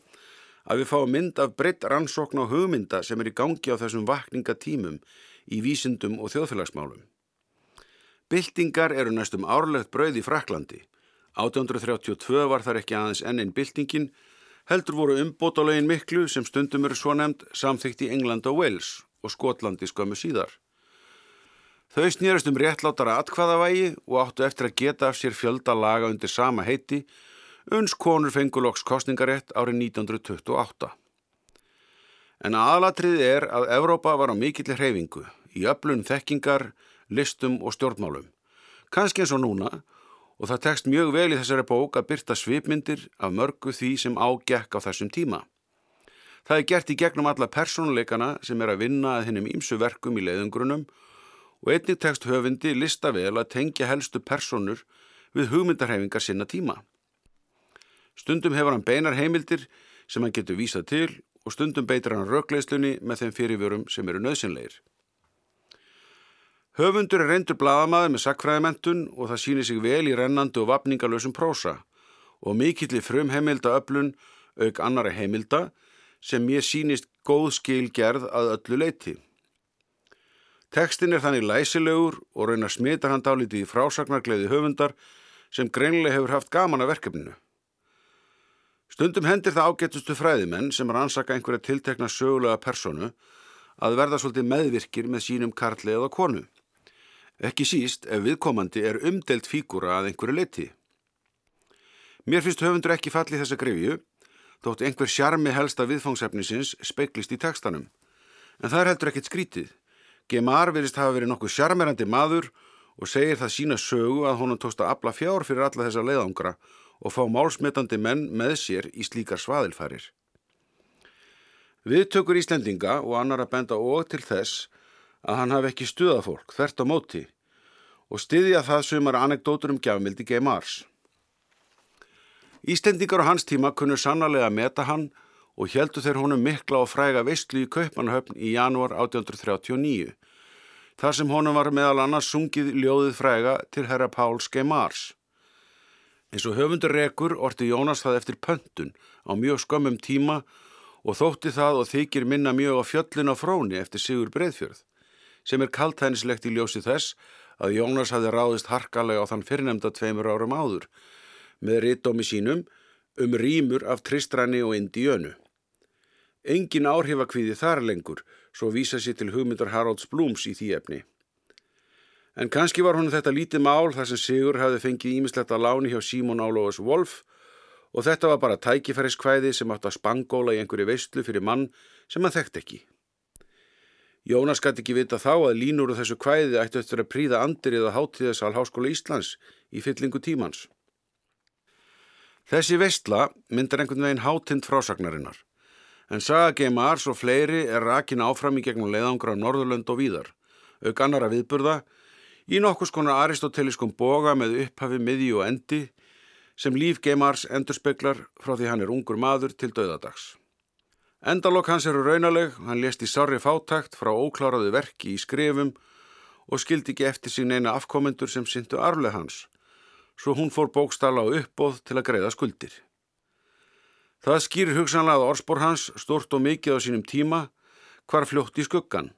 að við fáum mynd af breytt rannsókn og hugmynda sem er í gangi á þessum vakningatímum í vísindum og þjóðfélagsmálum. Bildingar eru næstum árlegt brauð í Fraklandi. 1832 var þar ekki aðeins enn einn bildingin, Heldur voru umbótalegin miklu sem stundum eru svo nefnd samþygt í England og Wales og Skotlandi skömmu síðar. Þau snýrast um réttlátara atkvaðavægi og áttu eftir að geta af sér fjölda laga undir sama heiti uns konur fenguloks kostningarétt árið 1928. En aðalatrið er að Evrópa var á mikillir hreyfingu í öflun þekkingar, listum og stjórnmálum. Kanski eins og núna og það tekst mjög vel í þessari bók að byrta svipmyndir af mörgu því sem ágekk á þessum tíma. Það er gert í gegnum alla persónuleikana sem er að vinna að hennum ímsu verkum í leiðungrunum og einnig tekst höfundi lista vel að tengja helstu personur við hugmyndarhefingar sinna tíma. Stundum hefur hann beinar heimildir sem hann getur vísað til og stundum beitar hann rögleislunni með þeim fyrirvörum sem eru nöðsynleir. Höfundur er reyndur bladamaður með sakfræðimentun og það sýnir sig vel í rennandu og vapningalösum prósa og mikillir frum heimilda öflun auk annara heimilda sem mér sýnist góð skil gerð að öllu leiti. Tekstin er þannig læsilegur og raunar smitar hann dálítið í frásagnargleði höfundar sem greinlega hefur haft gaman að verkefninu. Stundum hendir það ágetustu fræðimenn sem er ansaka einhverja tiltekna sögulega personu að verða svolítið meðvirkir með sínum karli eða konu. Ekki síst ef viðkomandi er umdelt fígúra að einhverju leiti. Mér finnst höfundur ekki falli þessa grefju, þótt einhver sjarmi helsta viðfangsefnisins speiklist í tekstanum. En það er heldur ekkit skrítið. Gemar verist hafa verið nokkuð sjarmerandi maður og segir það sína sögu að honum tókst að abla fjár fyrir alla þessa leiðangra og fá málsmetandi menn með sér í slíkar svaðilfærir. Viðtökur Íslendinga og annar að benda og til þess að hann hafi ekki stuðað fólk þvert á móti og styðja það sumar anekdótur um gjafmildi G. Mars. Íslendingar á hans tíma kunnur sannarlega að meta hann og heldu þeir honum mikla og fræga veistlu í Kaupanahöfn í janúar 1839 þar sem honum var meðal annars sungið ljóðið fræga til herra Páls G. Mars. Eins og höfundur rekur orti Jónas það eftir pöntun á mjög skömmum tíma og þótti það og þykir minna mjög á fjöllin á fróni eftir Sigur Breðfjörð sem er kaltænislegt í ljósi þess að Jónas hafði ráðist harkalega á þann fyrirnemda tveimur árum áður með rittómi sínum um rýmur af Tristræni og Indiönu. Engin áhrifakvíði þar lengur, svo vísa sér til hugmyndar Haralds Blooms í því efni. En kannski var hún þetta lítið mál þar sem Sigur hafði fengið ímislegt að láni hjá Símón Álófus Wolf og þetta var bara tækifæriskvæði sem átt að spangóla í einhverju veistlu fyrir mann sem hann þekkt ekki. Jónas gæti ekki vita þá að línur úr þessu kvæði ættu eftir að príða andirið á hátíðasal Háskóla Íslands í fyllingu tímans. Þessi vestla myndar einhvern veginn hátind frásagnarinnar, en saga Geimars og fleiri er rakin áfram í gegnum leiðangra á Norðurlönd og víðar, auk annara viðburða, í nokkus konar aristoteliskum boga með upphafi, miði og endi, sem líf Geimars endurspeglar frá því hann er ungur maður til döðadags. Endalokk hans eru raunaleg, hann lést í sarri fátakt frá ókláraðu verki í skrifum og skildi ekki eftir sín eina afkomendur sem syndu arfleg hans, svo hún fór bókstala á uppbóð til að greiða skuldir. Það skýrir hugsanlega að orspor hans, stort og mikið á sínum tíma, hvar fljótt í skuggan.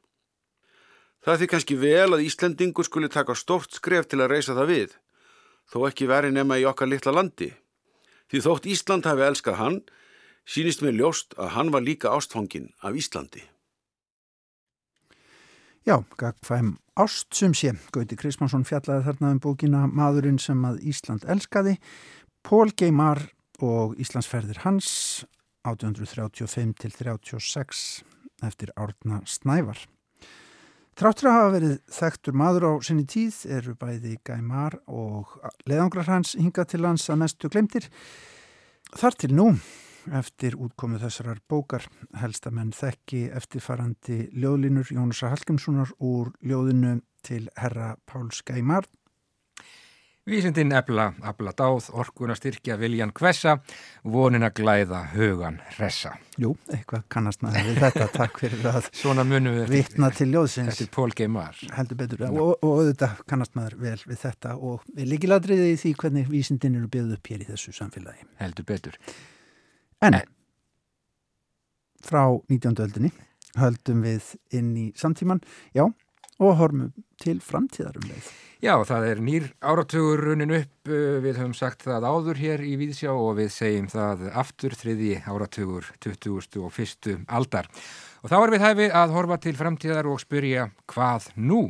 Það því kannski vel að Íslendingur skuli taka stort skref til að reysa það við, þó ekki veri nema í okkar litla landi. Því þótt Ísland hafi elskað hann, sínist mér ljóst að hann var líka ástfangin af Íslandi. Já, gagfæm ást sem sé. Gauti Krismansson fjallaði þarna um bókina Maðurinn sem að Ísland elskaði. Pól Geimar og Íslandsferðir hans 1835 til 36 eftir Árna Snævar. Tráttur að hafa verið þekktur maður á sinni tíð eru bæði Geimar og leðangrar hans hinga til lands að mestu glemtir. Þar til nú eftir útkomu þessarar bókar helst að menn þekki eftirfarandi ljóðlinur Jónusa Hallgrímssonar úr ljóðinu til herra Páls Gæmar. Vísindin ebla, abla dáð, orkun að styrkja viljan hvessa, vonin að glæða hugan hressa. Jú, eitthvað kannast maður við þetta, takk fyrir að Svona munum við vitna til ljóðsins. eftir Pól Geimar. Heldur betur, og, og auðvitað kannast maður vel við þetta og við líkiladriði í því hvernig vísindin eru byggð upp hér í þessu samfélagi. Heldur betur. En frá 19. öldinni höldum við inn í samtíman, já, og horfum til framtíðar um leið. Já, það er nýr áratugur runin upp, uh, við höfum sagt það áður hér í Víðsjá og við segjum það aftur þriði áratugur 20. og 1. aldar. Og þá er við hæfi að horfa til framtíðar og spyrja hvað nú?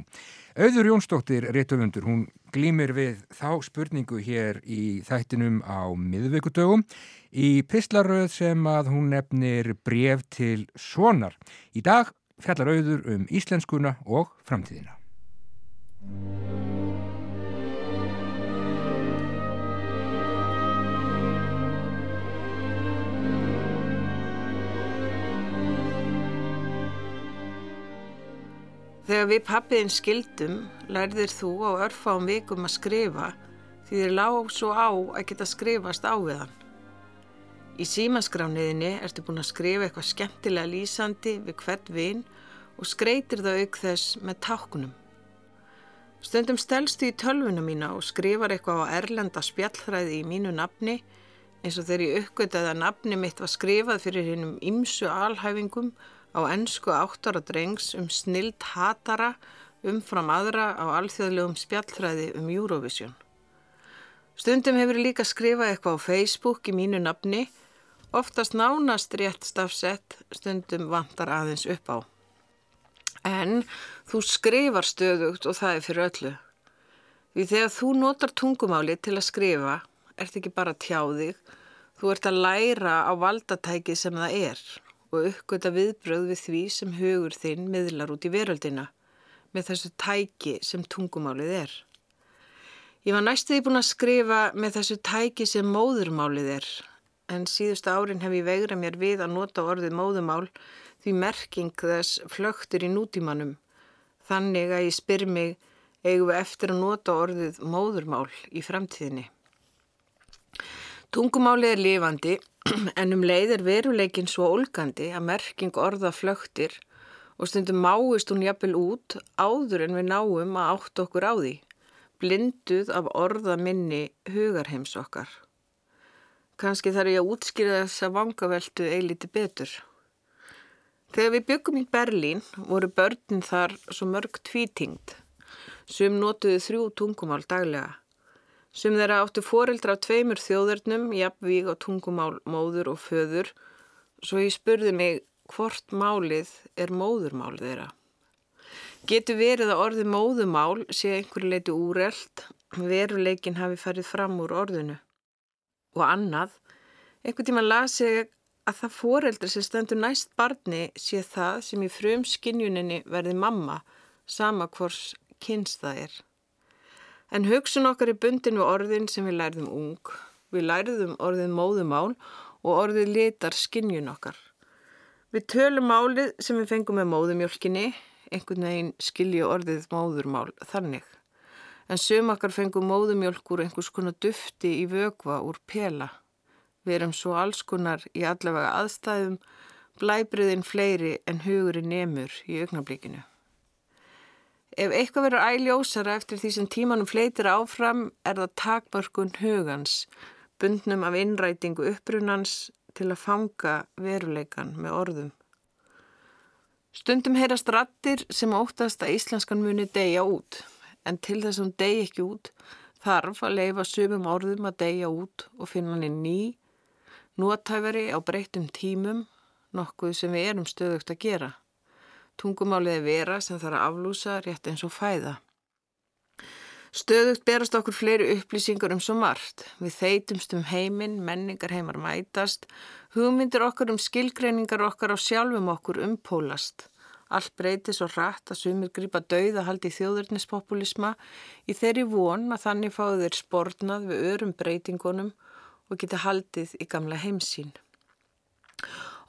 Auður Jónsdóttir réttöfundur, hún glýmir við þá spurningu hér í þættinum á miðvíkudögum í pislaröð sem að hún nefnir bref til sonar. Í dag fjallar auður um íslenskuna og framtíðina. Þegar við pappiðin skildum lærðir þú á örfáum vikum að skrifa því þér lág svo á að geta skrifast á við hann. Í símaskrániðinni ertu búin að skrifa eitthvað skemmtilega lýsandi við hvert vinn og skreitir það auk þess með tákunum. Stundum stelstu í tölvuna mína og skrifar eitthvað á erlenda spjallhræði í mínu nafni eins og þegar ég uppgötaði að nafni mitt var skrifað fyrir hinnum ymsu alhæfingum á ennsku áttara drengs um snild hatara umfram aðra á alþjóðlegum spjallhræði um Eurovision. Stundum hefur líka skrifað eitthvað á Facebook í mínu nafni, oftast nánast rétt stafsett, stundum vantar aðeins upp á. En þú skrifar stöðugt og það er fyrir öllu. Því þegar þú notar tungumáli til að skrifa, ert ekki bara tjáðig, þú ert að læra á valdatækið sem það er og uppgöta viðbröð við því sem hugur þinn miðlar út í veröldina með þessu tæki sem tungumálið er. Ég var næstuði búin að skrifa með þessu tæki sem móðurmálið er en síðustu árin hef ég vegra mér við að nota orðið móðumál því merking þess flögtur í nútímanum. Þannig að ég spyr mig eigum við eftir að nota orðið móðurmál í framtíðinni. Tungumálið er lifandi en um leið er veruleikin svo ólgandi að merking orða flögtir og stundum máist hún jafnvel út áður en við náum að átt okkur á því, blinduð af orða minni hugarheims okkar. Kanski þarf ég að útskýra þess að vangaveltu eiliti betur. Þegar við byggum í Berlín voru börnin þar svo mörg tvítingt. Sum notuðu þrjú tungumál daglega. Sum þeirra áttu foreldra af tveimur þjóðurnum, jafnvíg á tungumál móður og föður, svo ég spurði mig hvort málið er móðurmál þeirra. Getur verið að orði móðumál sé einhverju leiti úrelt, veruleikin hafi farið fram úr orðinu. Og annað, einhvern tíma las ég að það foreldri sem stendur næst barni sé það sem í frum skinjuninni verði mamma, sama hvors kynst það er. En hugsun okkar er bundin við orðin sem við lærðum ung. Við lærðum orðin móðumál og orðið litar skinnjun okkar. Við tölum málið sem við fengum með móðumjölkinni, einhvern veginn skilju orðið móðurmál þannig. En sum okkar fengum móðumjölk úr einhvers konar dufti í vögva úr pela. Við erum svo alls konar í allavega aðstæðum, blæbriðin fleiri en hugurinn nemur í augnablíkinu. Ef eitthvað verður æljósara eftir því sem tímanum fleitir áfram er það takmörkun hugans, bundnum af innrætingu upprunans til að fanga veruleikan með orðum. Stundum heyrast rattir sem óttast að íslenskan muni deyja út, en til þess að hún deyja ekki út þarf að leifa sumum orðum að deyja út og finna hann ný, nótæfari á breytum tímum, nokkuð sem við erum stöðugt að gera. Tungumálið er vera sem þarf að aflúsa rétt eins og fæða. Stöðugt berast okkur fleiri upplýsingar um svo margt. Við þeitumst um heiminn, menningar heimar mætast, hugmyndir okkar um skilgreiningar okkar á sjálfum okkur umpólast. Allt breytir svo rætt að sumir grýpa dauðahaldi þjóðurnispopulisma í þeirri von að þannig fáðu þeir sportnað við örum breytingunum og geta haldið í gamla heimsín.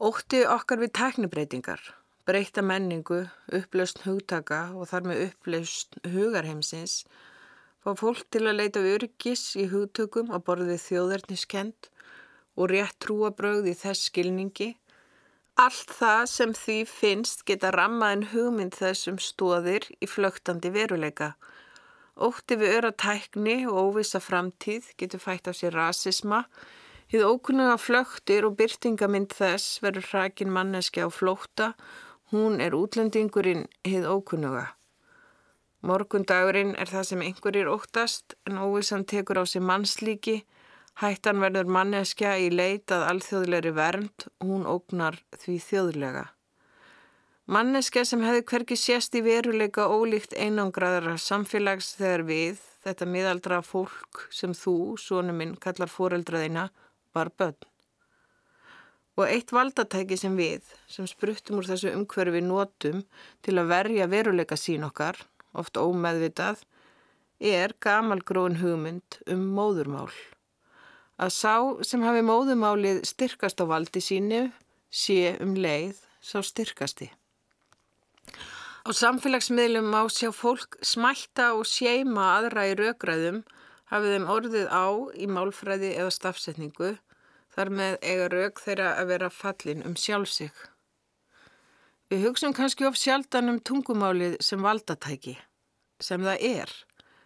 Ótti okkar við teknibreitingar breyta menningu, upplaust hugtaka og þar með upplaust hugarheimsins fá fólk til að leita örgis í hugtökum að borðið þjóðarniskend og rétt trúabröð í þess skilningi. Allt það sem því finnst geta rammaðin hugmynd þessum stóðir í flögtandi veruleika. Ótti við öra tækni og óvisa framtíð getur fætt á sér rasisma. Hið ókunnuga flögtir og byrtingamind þess verður hrakin manneski á flóta Hún er útlendingurinn hið ókunnuga. Morgundagurinn er það sem einhverjir óttast en óvissan tekur á sig mannslíki. Hættan verður manneskja í leitað alþjóðleiri vernd, hún ógnar því þjóðlega. Manneskja sem hefði hverki sést í veruleika ólíkt einangraðara samfélags þegar við, þetta miðaldra fólk sem þú, sónu minn, kallar fóreldraðina, var börn. Og eitt valdatæki sem við, sem spruttum úr þessu umhverfi notum til að verja veruleika sín okkar, oft ómeðvitað, er gamalgróin hugmynd um móðurmál. Að sá sem hafi móðurmálið styrkast á valdi sínu sé um leið sá styrkasti. Á samfélagsmiðlum má sjá fólk smætta og séima aðra í raugræðum hafið þeim orðið á í málfræði eða stafsetningu Þar með eiga rauk þeirra að vera fallin um sjálfsig. Við hugsun kannski of sjaldan um tungumálið sem valdatæki, sem það er,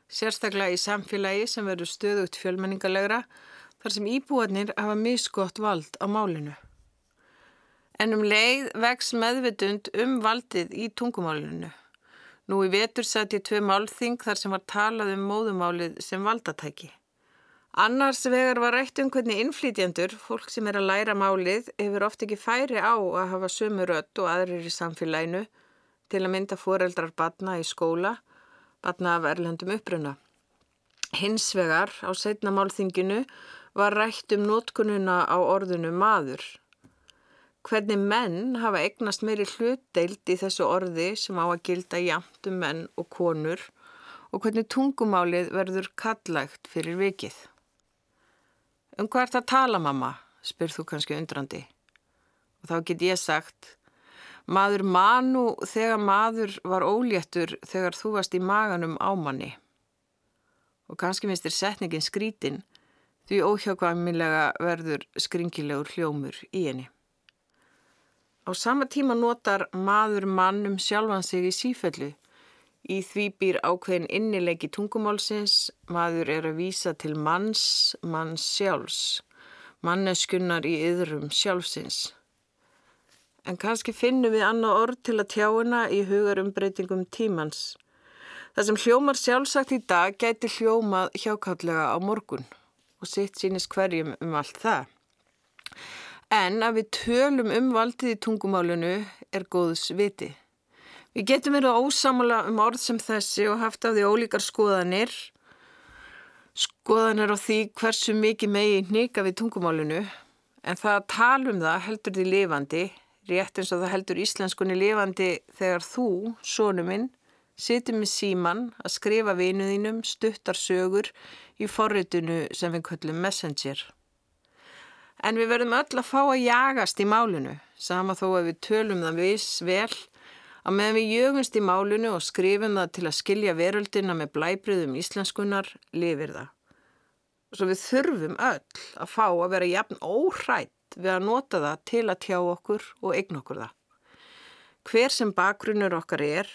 sérstaklega í samfélagi sem verður stöðugt fjölmenningalegra þar sem íbúarnir hafa miskott vald á málinu. En um leið vex meðvitund um valdið í tungumálinu. Nú í vetur sett ég tvei málþing þar sem var talað um móðumálið sem valdatæki. Annars vegar var rætt um hvernig innflýtjandur, fólk sem er að læra málið, hefur oft ekki færi á að hafa sömu rött og aðrir í samfélaginu til að mynda foreldrar batna í skóla, batna af erlendum uppruna. Hins vegar á setna málþinginu var rætt um nótkununa á orðinu maður. Hvernig menn hafa egnast meiri hlutdeild í þessu orði sem á að gilda jæmt um menn og konur og hvernig tungumálið verður kallægt fyrir vikið. Um hvað ert að tala mamma? spyrð þú kannski undrandi. Og þá get ég sagt, maður manu þegar maður var óléttur þegar þú varst í maganum ámanni. Og kannski minnst er setningin skrítin því óhjákvæmilega verður skringilegur hljómur í henni. Á sama tíma notar maður mannum sjálfan sig í sífellu Í því býr ákveðin innileiki tungumálsins, maður er að vísa til manns, manns sjálfs, manneskunnar í yðrum sjálfsins. En kannski finnum við annað orð til að tjáuna í hugarumbreytingum tímans. Það sem hljómar sjálfsagt í dag gæti hljómað hjákallega á morgun og sitt sínist hverjum um allt það. En að við tölum um valdið í tungumálunu er góðs viti. Við getum verið ósamala um orð sem þessi og haft af því ólíkar skoðanir, skoðanir á því hversu mikið megi nýka við tungumálinu, en það að tala um það heldur því lifandi, rétt eins og það heldur íslenskunni lifandi þegar þú, sónu situr með síman að skrifa vinuðínum stuttar sögur í forritinu sem við köllum Messenger. En við verðum öll að fá að jagast í málunu, sama þó að við tölum það viss vel, að meðan við jögumst í málunu og skrifum það til að skilja veröldina með blæbriðum íslenskunar, lifir það. Svo við þurfum öll að fá að vera jafn óhrætt við að nota það til að tjá okkur og eign okkur það. Hver sem bakgrunnur okkar er,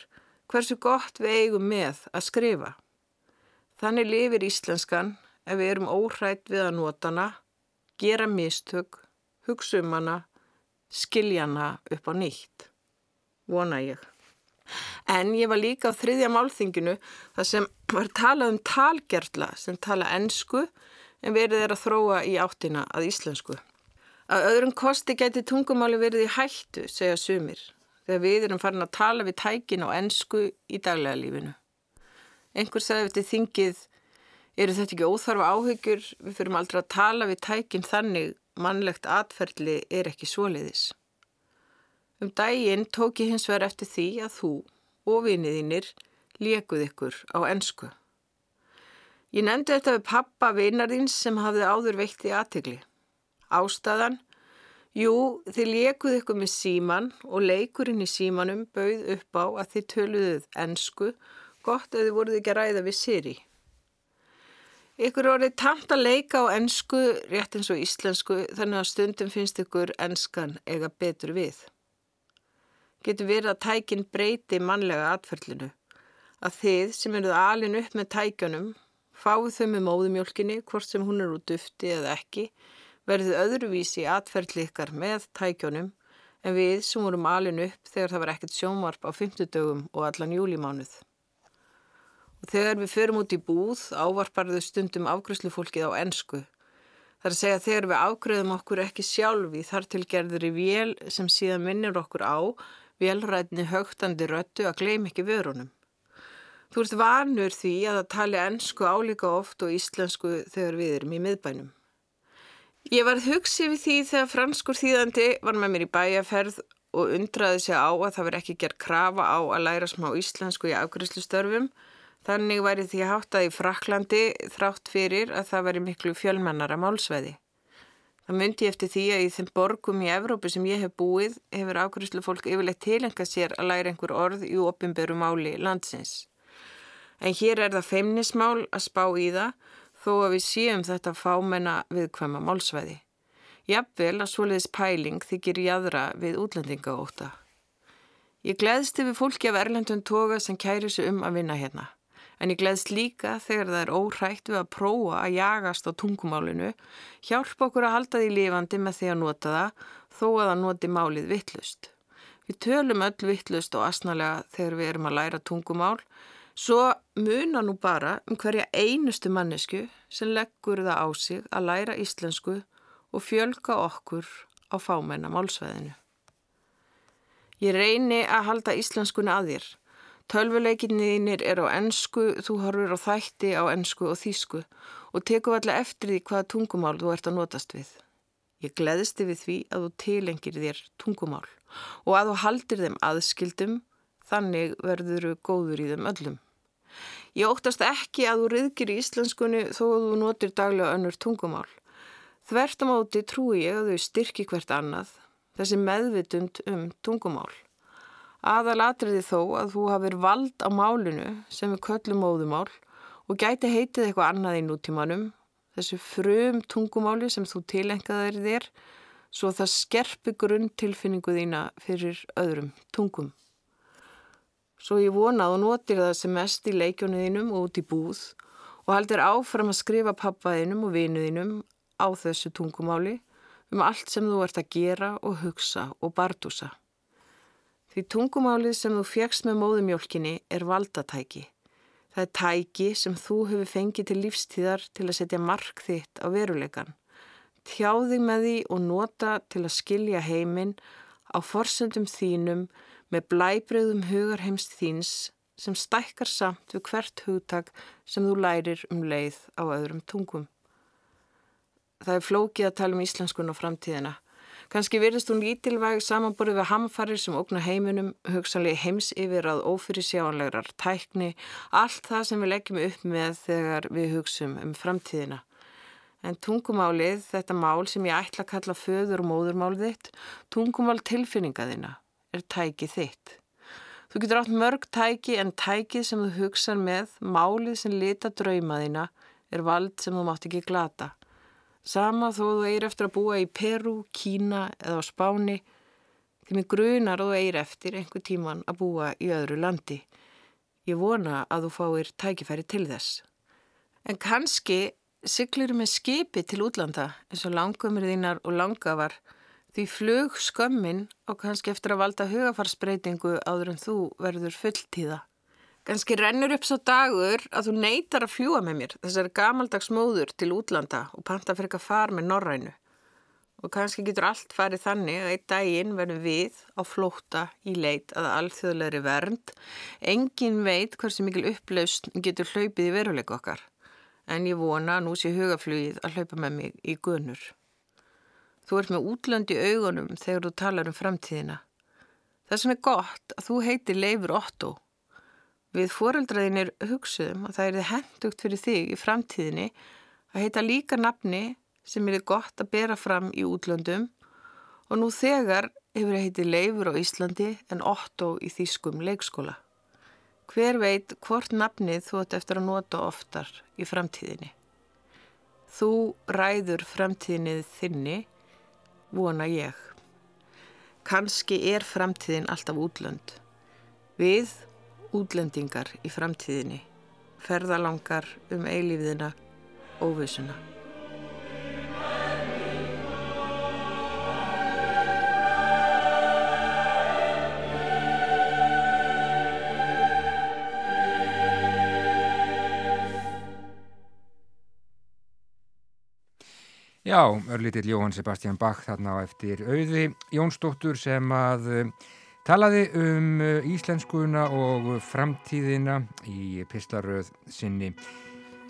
hversu gott við eigum með að skrifa. Þannig lifir íslenskan ef við erum óhrætt við að nota hana, gera mistök, hugsa um hana, skilja hana upp á nýtt. Vona ég. En ég var líka á þriðja málþinginu þar sem var talað um talgerðla sem tala ennsku en verið er að þróa í áttina að íslensku. Að öðrum kosti geti tungumáli verið í hættu, segja sumir, þegar við erum farin að tala við tækin á ennsku í daglega lífinu. Einhver sagði eftir þingið, eru þetta ekki óþarfa áhyggjur, við fyrirum aldrei að tala við tækin þannig, mannlegt atferðli er ekki svoliðis. Um daginn tók ég hins vegar eftir því að þú og viniðinir lekuð ykkur á ennsku. Ég nefndi þetta við pappa vinarðins sem hafði áður veikt í aðtegli. Ástæðan? Jú, þið lekuð ykkur með síman og leikurinn í símanum bauð upp á að þið töluðuð ennsku, gott að þið voruð ekki að ræða við Siri. Ykkur orðið tamt að leika á ennsku rétt eins og íslensku þannig að stundum finnst ykkur ennskan eiga betur við. Getur verið að tækin breyti mannlega atferlinu. Að þið sem eruð alin upp með tækjunum Fáðu þau með móðumjólkinni, hvort sem hún er úr dufti eða ekki, verðu öðruvísi atferðli ykkar með tækjónum en við sem vorum alin upp þegar það var ekkert sjónvarp á fymtudögum og allan júlimánuð. Og þegar við förum út í búð ávarparðu stundum afgryslu fólkið á ennsku. Það er að segja þegar við afgröðum okkur ekki sjálfi þar til gerður í vél sem síðan minnir okkur á vélrætni högtandi röttu að gleym ekki vörunum. Þú ert vanur því að það tali ennsku álíka oft og íslensku þegar við erum í miðbænum. Ég var hugsið við því þegar franskur þýðandi var með mér í bæjaferð og undraði sig á að það veri ekki gerð krafa á að læra smá íslensku í afgriðslustörfum. Þannig væri því háttað í Fraklandi þrátt fyrir að það veri miklu fjölmennara málsveði. Það myndi eftir því að í þeim borgum í Evrópu sem ég hef búið hefur afgriðslu fólk yfirleitt tilenga sér að læra einhver orð í opimberu máli landsins. En hér er það feimnismál að spá í það þó að við séum þetta fámenna viðkvæma málsvæði. Jafnvel að svoleiðis pæling þykir jæðra við útlendinga óta. Ég gleðst yfir fólki af Erlendun toga sem kæri sig um að vinna hérna. En ég gleðst líka þegar það er óhrægt við að prófa að jagast á tungumálinu, hjálpa okkur að halda því lifandi með því að nota það, þó að það noti málið vittlust. Við tölum öll vittlust og asnalega þegar við erum að læra tungumál, Svo muna nú bara um hverja einustu mannesku sem leggur það á sig að læra íslensku og fjölga okkur á fámenna málsveðinu. Ég reyni að halda íslenskuna að þér. Tölvuleikinniðinir er á ennsku, þú horfur á þætti á ennsku og þýsku og teku alltaf eftir því hvaða tungumál þú ert að notast við. Ég gleðsti við því að þú tilengir þér tungumál og að þú haldir þeim aðskildum, þannig verður þú góður í þeim öllum. Ég óttast ekki að þú riðgir í íslenskunni þó að þú notir daglega önnur tungumál. Þvert á móti trúi ég að þau styrki hvert annað, þessi meðvitund um tungumál. Aðalatriði þó að þú hafið vald á málinu sem við köllum móðumál og gæti heitið eitthvað annað í nútímanum, þessu frum tungumáli sem þú tilengaðir þér, svo það skerpi grunn tilfinningu þína fyrir öðrum tungum. Svo ég vona að þú notir það sem mest í leikjónuðinum og út í búð og haldir áfram að skrifa pappaðinum og vinuðinum á þessu tungumáli um allt sem þú ert að gera og hugsa og bardúsa. Því tungumálið sem þú fjekst með móðumjólkinni er valdatæki. Það er tæki sem þú hefur fengið til lífstíðar til að setja mark þitt á veruleikan. Tjáði með því og nota til að skilja heiminn á forsendum þínum með blæbreyðum hugarheimst þíns sem stækkar samt við hvert hugtak sem þú lærir um leið á öðrum tungum. Það er flókið að tala um íslenskun og framtíðina. Kanski virðist hún lítilvæg samanborið við hamfarir sem ógna heiminum, hugsanlega heims yfir að ófyrir sjáanlegar tækni, allt það sem við leggjum upp með þegar við hugsum um framtíðina. En tungumálið, þetta mál sem ég ætla að kalla föður og móðurmál þitt, tungumál tilfinninga þina, er tækið þitt. Þú getur átt mörg tæki en tækið sem þú hugsar með, málið sem lita drauma þina, er vald sem þú mátt ekki glata. Sama þó þú eir eftir að búa í Peru, Kína eða á Spáni, því mig grunar þú eir eftir einhver tíman að búa í öðru landi. Ég vona að þú fáir tækifæri til þess. En kannski siglir með skipi til útlanda eins og langumir þínar og langafar því flug skömmin og kannski eftir að valda hugafarsbreytingu áður en þú verður fulltíða. Ganski rennur upp svo dagur að þú neytar að fljúa með mér þessari gamaldags móður til útlanda og panta fyrir eitthvað far með norrænu. Og kannski getur allt farið þannig að einn daginn verður við á flóta í leit að alþjóðlegri vernd. Engin veit hversu mikil upplaust getur hlaupið í veruleik okkar. En ég vona að nú sé hugaflugið að hlaupa með mig í gunur. Þú ert með útlönd í augunum þegar þú talar um framtíðina. Það sem er gott að þú heitir Leifur Otto Við foreldraðinir hugsuðum að það er hendugt fyrir þig í framtíðinni að heita líka nafni sem er gott að bera fram í útlöndum og nú þegar hefur það heitið Leifur á Íslandi en Otto í Þýskum leikskóla. Hver veit hvort nafnið þú ætti eftir að nota oftar í framtíðinni? Þú ræður framtíðinnið þinni, vona ég. Kanski er framtíðin alltaf útlönd. Við útlendingar í framtíðinni, ferðalangar um eilífiðina, óvissuna. Já, örlítill Jóhann Sebastian Bach þarna á eftir auði Jónsdóttur sem að Talaði um uh, íslenskuna og framtíðina í pislaröð sinni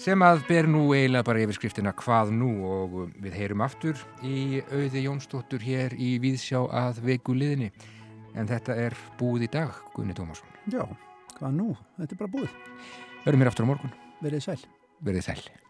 sem að ber nú eiginlega bara yfirskriftina hvað nú og við heyrum aftur í auði Jónsdóttur hér í Víðsjá að veiku liðni. En þetta er búið í dag, Gunni Tómasson. Já, hvað nú? Þetta er bara búið. Verðum hér aftur á morgun. Verðið sæl. Verðið sæl.